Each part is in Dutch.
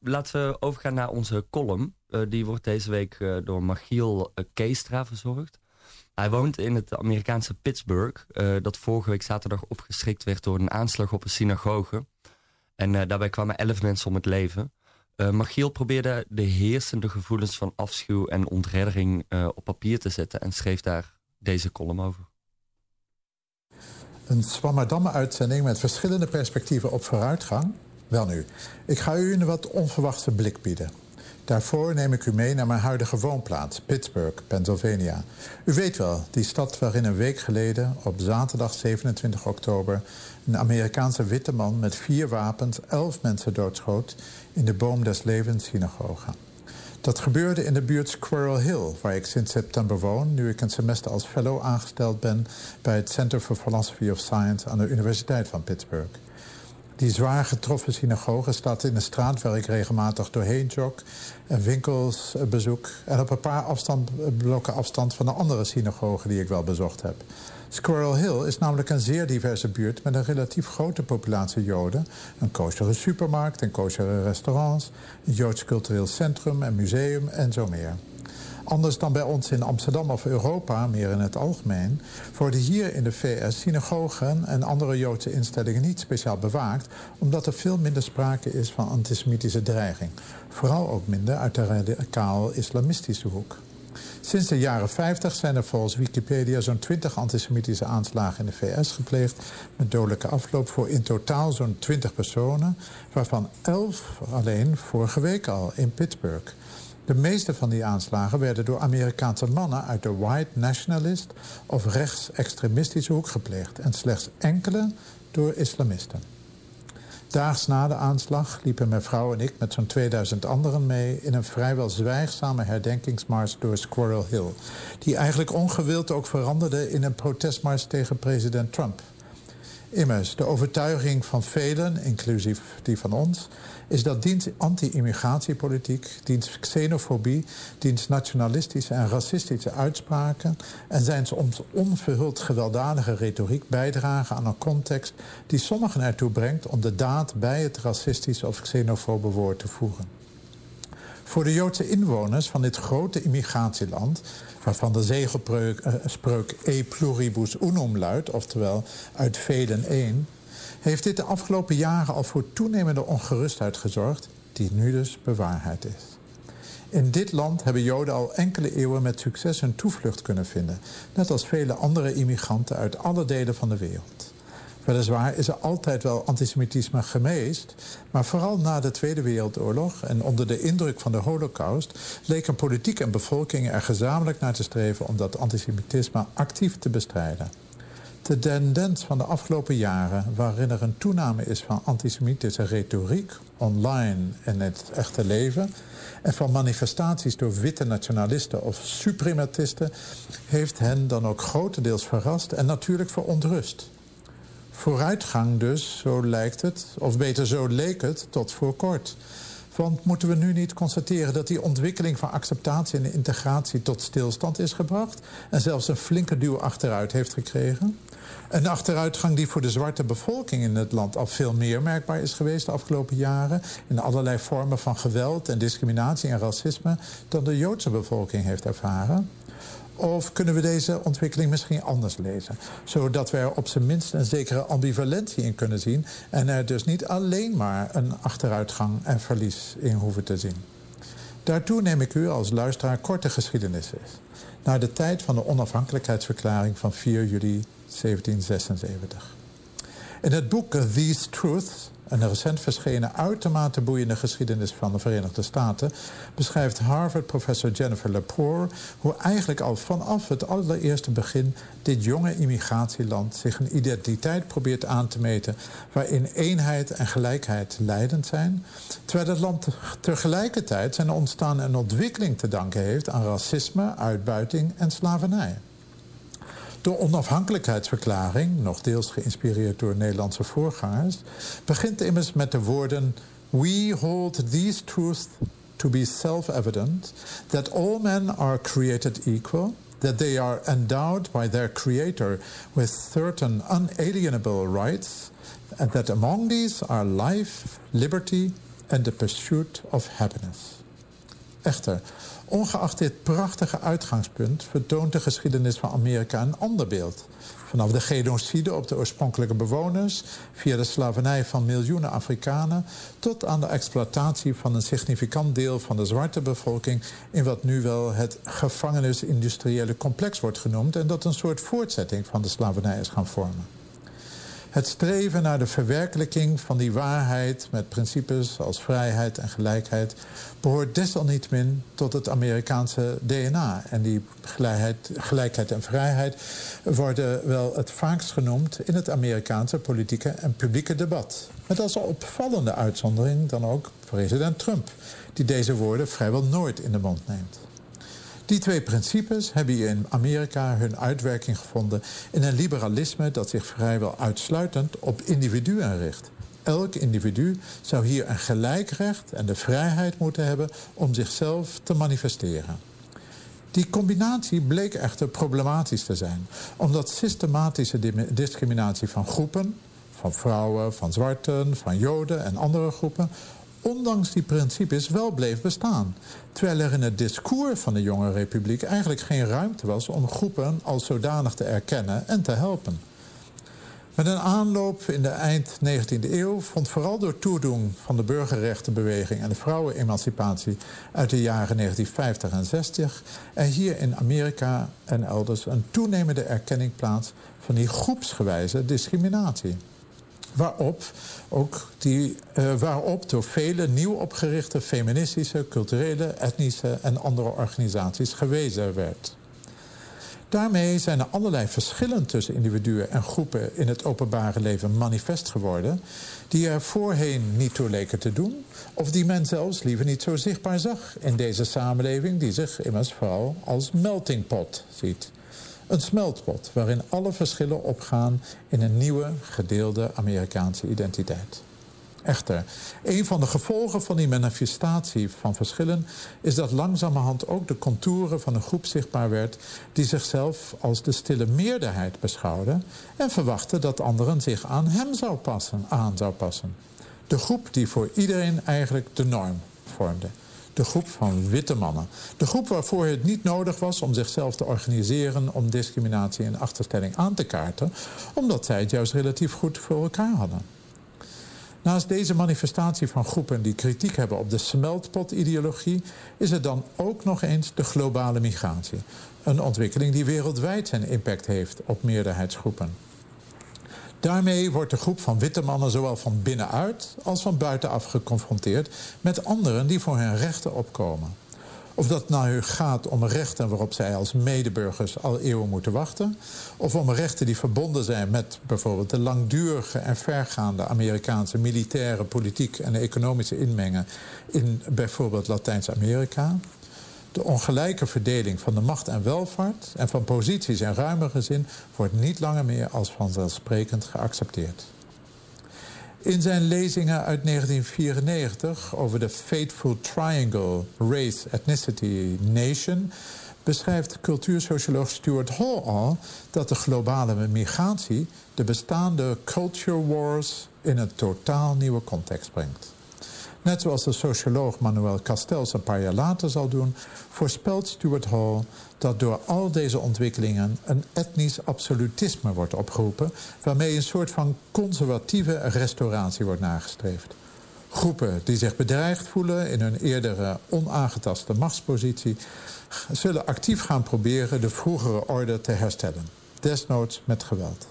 laten we overgaan naar onze column. die wordt deze week door Machiel Keestra verzorgd. Hij woont in het Amerikaanse Pittsburgh, dat vorige week zaterdag opgeschrikt werd door een aanslag op een synagoge. En daarbij kwamen elf mensen om het leven. Machiel probeerde de heersende gevoelens van afschuw en ontreddering op papier te zetten en schreef daar deze column over. Een Swammerdam-uitzending met verschillende perspectieven op vooruitgang? Wel nu, ik ga u een wat onverwachte blik bieden. Daarvoor neem ik u mee naar mijn huidige woonplaats, Pittsburgh, Pennsylvania. U weet wel, die stad waarin een week geleden, op zaterdag 27 oktober... een Amerikaanse witte man met vier wapens elf mensen doodschoot... in de Boom des Levens synagoge. Dat gebeurde in de buurt Squirrel Hill, waar ik sinds september woon... nu ik een semester als fellow aangesteld ben... bij het Center for Philosophy of Science aan de Universiteit van Pittsburgh. Die zwaar getroffen synagoge staat in een straat waar ik regelmatig doorheen jog... en winkels bezoek en op een paar afstand, blokken afstand van de andere synagogen die ik wel bezocht heb. Squirrel Hill is namelijk een zeer diverse buurt met een relatief grote populatie Joden. Een koosjere supermarkt en koosjere restaurants, een Joods cultureel centrum en museum en zo meer. Anders dan bij ons in Amsterdam of Europa, meer in het algemeen... worden hier in de VS synagogen en andere Joodse instellingen niet speciaal bewaakt... omdat er veel minder sprake is van antisemitische dreiging. Vooral ook minder uit de radicaal-islamistische hoek. Sinds de jaren 50 zijn er volgens Wikipedia zo'n 20 antisemitische aanslagen in de VS gepleegd... met dodelijke afloop voor in totaal zo'n 20 personen... waarvan 11 alleen vorige week al in Pittsburgh. De meeste van die aanslagen werden door Amerikaanse mannen... uit de white nationalist of rechtsextremistische hoek gepleegd... en slechts enkele door islamisten. Daags na de aanslag liepen mijn vrouw en ik met zo'n 2000 anderen mee... in een vrijwel zwijgzame herdenkingsmars door Squirrel Hill... die eigenlijk ongewild ook veranderde in een protestmars tegen president Trump... Immers, de overtuiging van velen, inclusief die van ons... is dat diens anti-immigratiepolitiek, diens xenofobie... diens nationalistische en racistische uitspraken... en zijn soms onverhuld gewelddadige retoriek bijdragen aan een context... die sommigen ertoe brengt om de daad bij het racistische of xenofobe woord te voegen. Voor de Joodse inwoners van dit grote immigratieland waarvan de zegelspreuk uh, e pluribus unum luidt, oftewel uit velen één, heeft dit de afgelopen jaren al voor toenemende ongerustheid gezorgd, die nu dus bewaarheid is. In dit land hebben Joden al enkele eeuwen met succes hun toevlucht kunnen vinden, net als vele andere immigranten uit alle delen van de wereld. Weliswaar is er altijd wel antisemitisme geweest... maar vooral na de Tweede Wereldoorlog en onder de indruk van de holocaust... leken politiek en bevolking er gezamenlijk naar te streven... om dat antisemitisme actief te bestrijden. De tendens van de afgelopen jaren waarin er een toename is van antisemitische retoriek... online en het echte leven... en van manifestaties door witte nationalisten of suprematisten... heeft hen dan ook grotendeels verrast en natuurlijk verontrust vooruitgang dus, zo lijkt het, of beter zo leek het, tot voor kort. Want moeten we nu niet constateren dat die ontwikkeling van acceptatie en integratie tot stilstand is gebracht en zelfs een flinke duw achteruit heeft gekregen? Een achteruitgang die voor de zwarte bevolking in het land al veel meer merkbaar is geweest de afgelopen jaren. In allerlei vormen van geweld en discriminatie en racisme dan de Joodse bevolking heeft ervaren. Of kunnen we deze ontwikkeling misschien anders lezen? Zodat we er op zijn minst een zekere ambivalentie in kunnen zien... en er dus niet alleen maar een achteruitgang en verlies in hoeven te zien. Daartoe neem ik u als luisteraar korte geschiedenis Naar de tijd van de onafhankelijkheidsverklaring van 4 juli 1776. In het boek These Truths een recent verschenen uitermate boeiende geschiedenis van de Verenigde Staten... beschrijft Harvard-professor Jennifer Lepore... hoe eigenlijk al vanaf het allereerste begin... dit jonge immigratieland zich een identiteit probeert aan te meten... waarin eenheid en gelijkheid leidend zijn... terwijl het land tegelijkertijd zijn ontstaan en ontwikkeling te danken heeft... aan racisme, uitbuiting en slavernij. De onafhankelijkheidsverklaring, nog deels geïnspireerd door Nederlandse voorgangers, begint immers met de woorden: We hold these truths to be self-evident that all men are created equal, that they are endowed by their creator with certain unalienable rights, and that among these are life, liberty, and the pursuit of happiness. Echter, ongeacht dit prachtige uitgangspunt vertoont de geschiedenis van Amerika een ander beeld. Vanaf de genocide op de oorspronkelijke bewoners, via de slavernij van miljoenen Afrikanen, tot aan de exploitatie van een significant deel van de zwarte bevolking in wat nu wel het gevangenis-industriële complex wordt genoemd en dat een soort voortzetting van de slavernij is gaan vormen. Het streven naar de verwerkelijking van die waarheid met principes als vrijheid en gelijkheid behoort desalniettemin tot het Amerikaanse DNA. En die gelijkheid, gelijkheid en vrijheid worden wel het vaakst genoemd in het Amerikaanse politieke en publieke debat. Met als opvallende uitzondering dan ook president Trump, die deze woorden vrijwel nooit in de mond neemt. Die twee principes hebben hier in Amerika hun uitwerking gevonden in een liberalisme dat zich vrijwel uitsluitend op individuen richt. Elk individu zou hier een gelijk recht en de vrijheid moeten hebben om zichzelf te manifesteren. Die combinatie bleek echter problematisch te zijn, omdat systematische discriminatie van groepen, van vrouwen, van zwarten, van joden en andere groepen, ondanks die principes wel bleef bestaan. Terwijl er in het discours van de jonge republiek eigenlijk geen ruimte was om groepen als zodanig te erkennen en te helpen. Met een aanloop in de eind 19e eeuw vond vooral door toedoen van de burgerrechtenbeweging en de vrouwenemancipatie uit de jaren 1950 en 60 er hier in Amerika en elders een toenemende erkenning plaats van die groepsgewijze discriminatie. Waarop ook die, uh, waarop door vele nieuw opgerichte feministische, culturele, etnische en andere organisaties gewezen werd. Daarmee zijn er allerlei verschillen tussen individuen en groepen in het openbare leven manifest geworden, die er voorheen niet toe leken te doen, of die men zelfs liever niet zo zichtbaar zag in deze samenleving, die zich immers vooral als melting pot ziet. Een smeltpot waarin alle verschillen opgaan in een nieuwe gedeelde Amerikaanse identiteit. Echter, een van de gevolgen van die manifestatie van verschillen is dat langzamerhand ook de contouren van een groep zichtbaar werd die zichzelf als de stille meerderheid beschouwde en verwachtte dat anderen zich aan hem zou passen, aan zou passen. De groep die voor iedereen eigenlijk de norm vormde de groep van witte mannen. De groep waarvoor het niet nodig was om zichzelf te organiseren... om discriminatie en achterstelling aan te kaarten... omdat zij het juist relatief goed voor elkaar hadden. Naast deze manifestatie van groepen die kritiek hebben op de smeltpot-ideologie... is er dan ook nog eens de globale migratie. Een ontwikkeling die wereldwijd zijn impact heeft op meerderheidsgroepen. Daarmee wordt de groep van witte mannen zowel van binnenuit als van buitenaf geconfronteerd met anderen die voor hun rechten opkomen. Of dat nou gaat om rechten waarop zij als medeburgers al eeuwen moeten wachten, of om rechten die verbonden zijn met bijvoorbeeld de langdurige en vergaande Amerikaanse militaire, politiek en economische inmengen in bijvoorbeeld Latijns-Amerika de ongelijke verdeling van de macht en welvaart en van posities in ruimere zin wordt niet langer meer als vanzelfsprekend geaccepteerd. In zijn lezingen uit 1994 over de Fateful Triangle Race, Ethnicity, Nation beschrijft cultuursocioloog Stuart Hall al dat de globale migratie de bestaande culture wars in een totaal nieuwe context brengt. Net zoals de socioloog Manuel Castells een paar jaar later zal doen, voorspelt Stuart Hall dat door al deze ontwikkelingen een etnisch absolutisme wordt opgeroepen, waarmee een soort van conservatieve restauratie wordt nagestreefd. Groepen die zich bedreigd voelen in hun eerdere onaangetaste machtspositie, zullen actief gaan proberen de vroegere orde te herstellen, desnoods met geweld.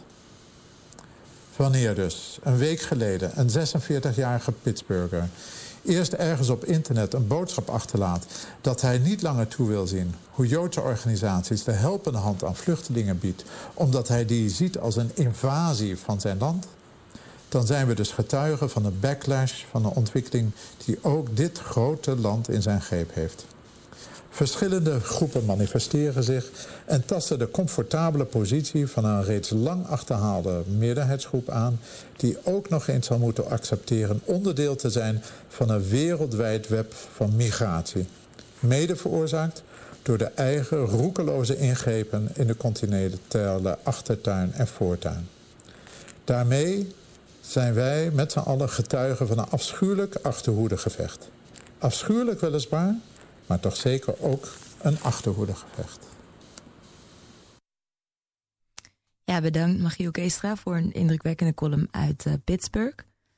Wanneer dus, een week geleden, een 46-jarige Pittsburgher. Eerst ergens op internet een boodschap achterlaat dat hij niet langer toe wil zien. Hoe Joodse organisaties de helpende hand aan vluchtelingen biedt, omdat hij die ziet als een invasie van zijn land, dan zijn we dus getuigen van een backlash van een ontwikkeling die ook dit grote land in zijn greep heeft. Verschillende groepen manifesteren zich en tasten de comfortabele positie van een reeds lang achterhaalde meerderheidsgroep aan, die ook nog eens zal moeten accepteren onderdeel te zijn van een wereldwijd web van migratie. Mede veroorzaakt door de eigen roekeloze ingrepen in de continentale achtertuin en voortuin. Daarmee zijn wij met z'n allen getuigen van een afschuwelijk achterhoedegevecht. Afschuwelijk weliswaar, maar toch zeker ook een achterhoedegevecht. Ja, bedankt Magiel Keestra voor een indrukwekkende column uit uh, Pittsburgh.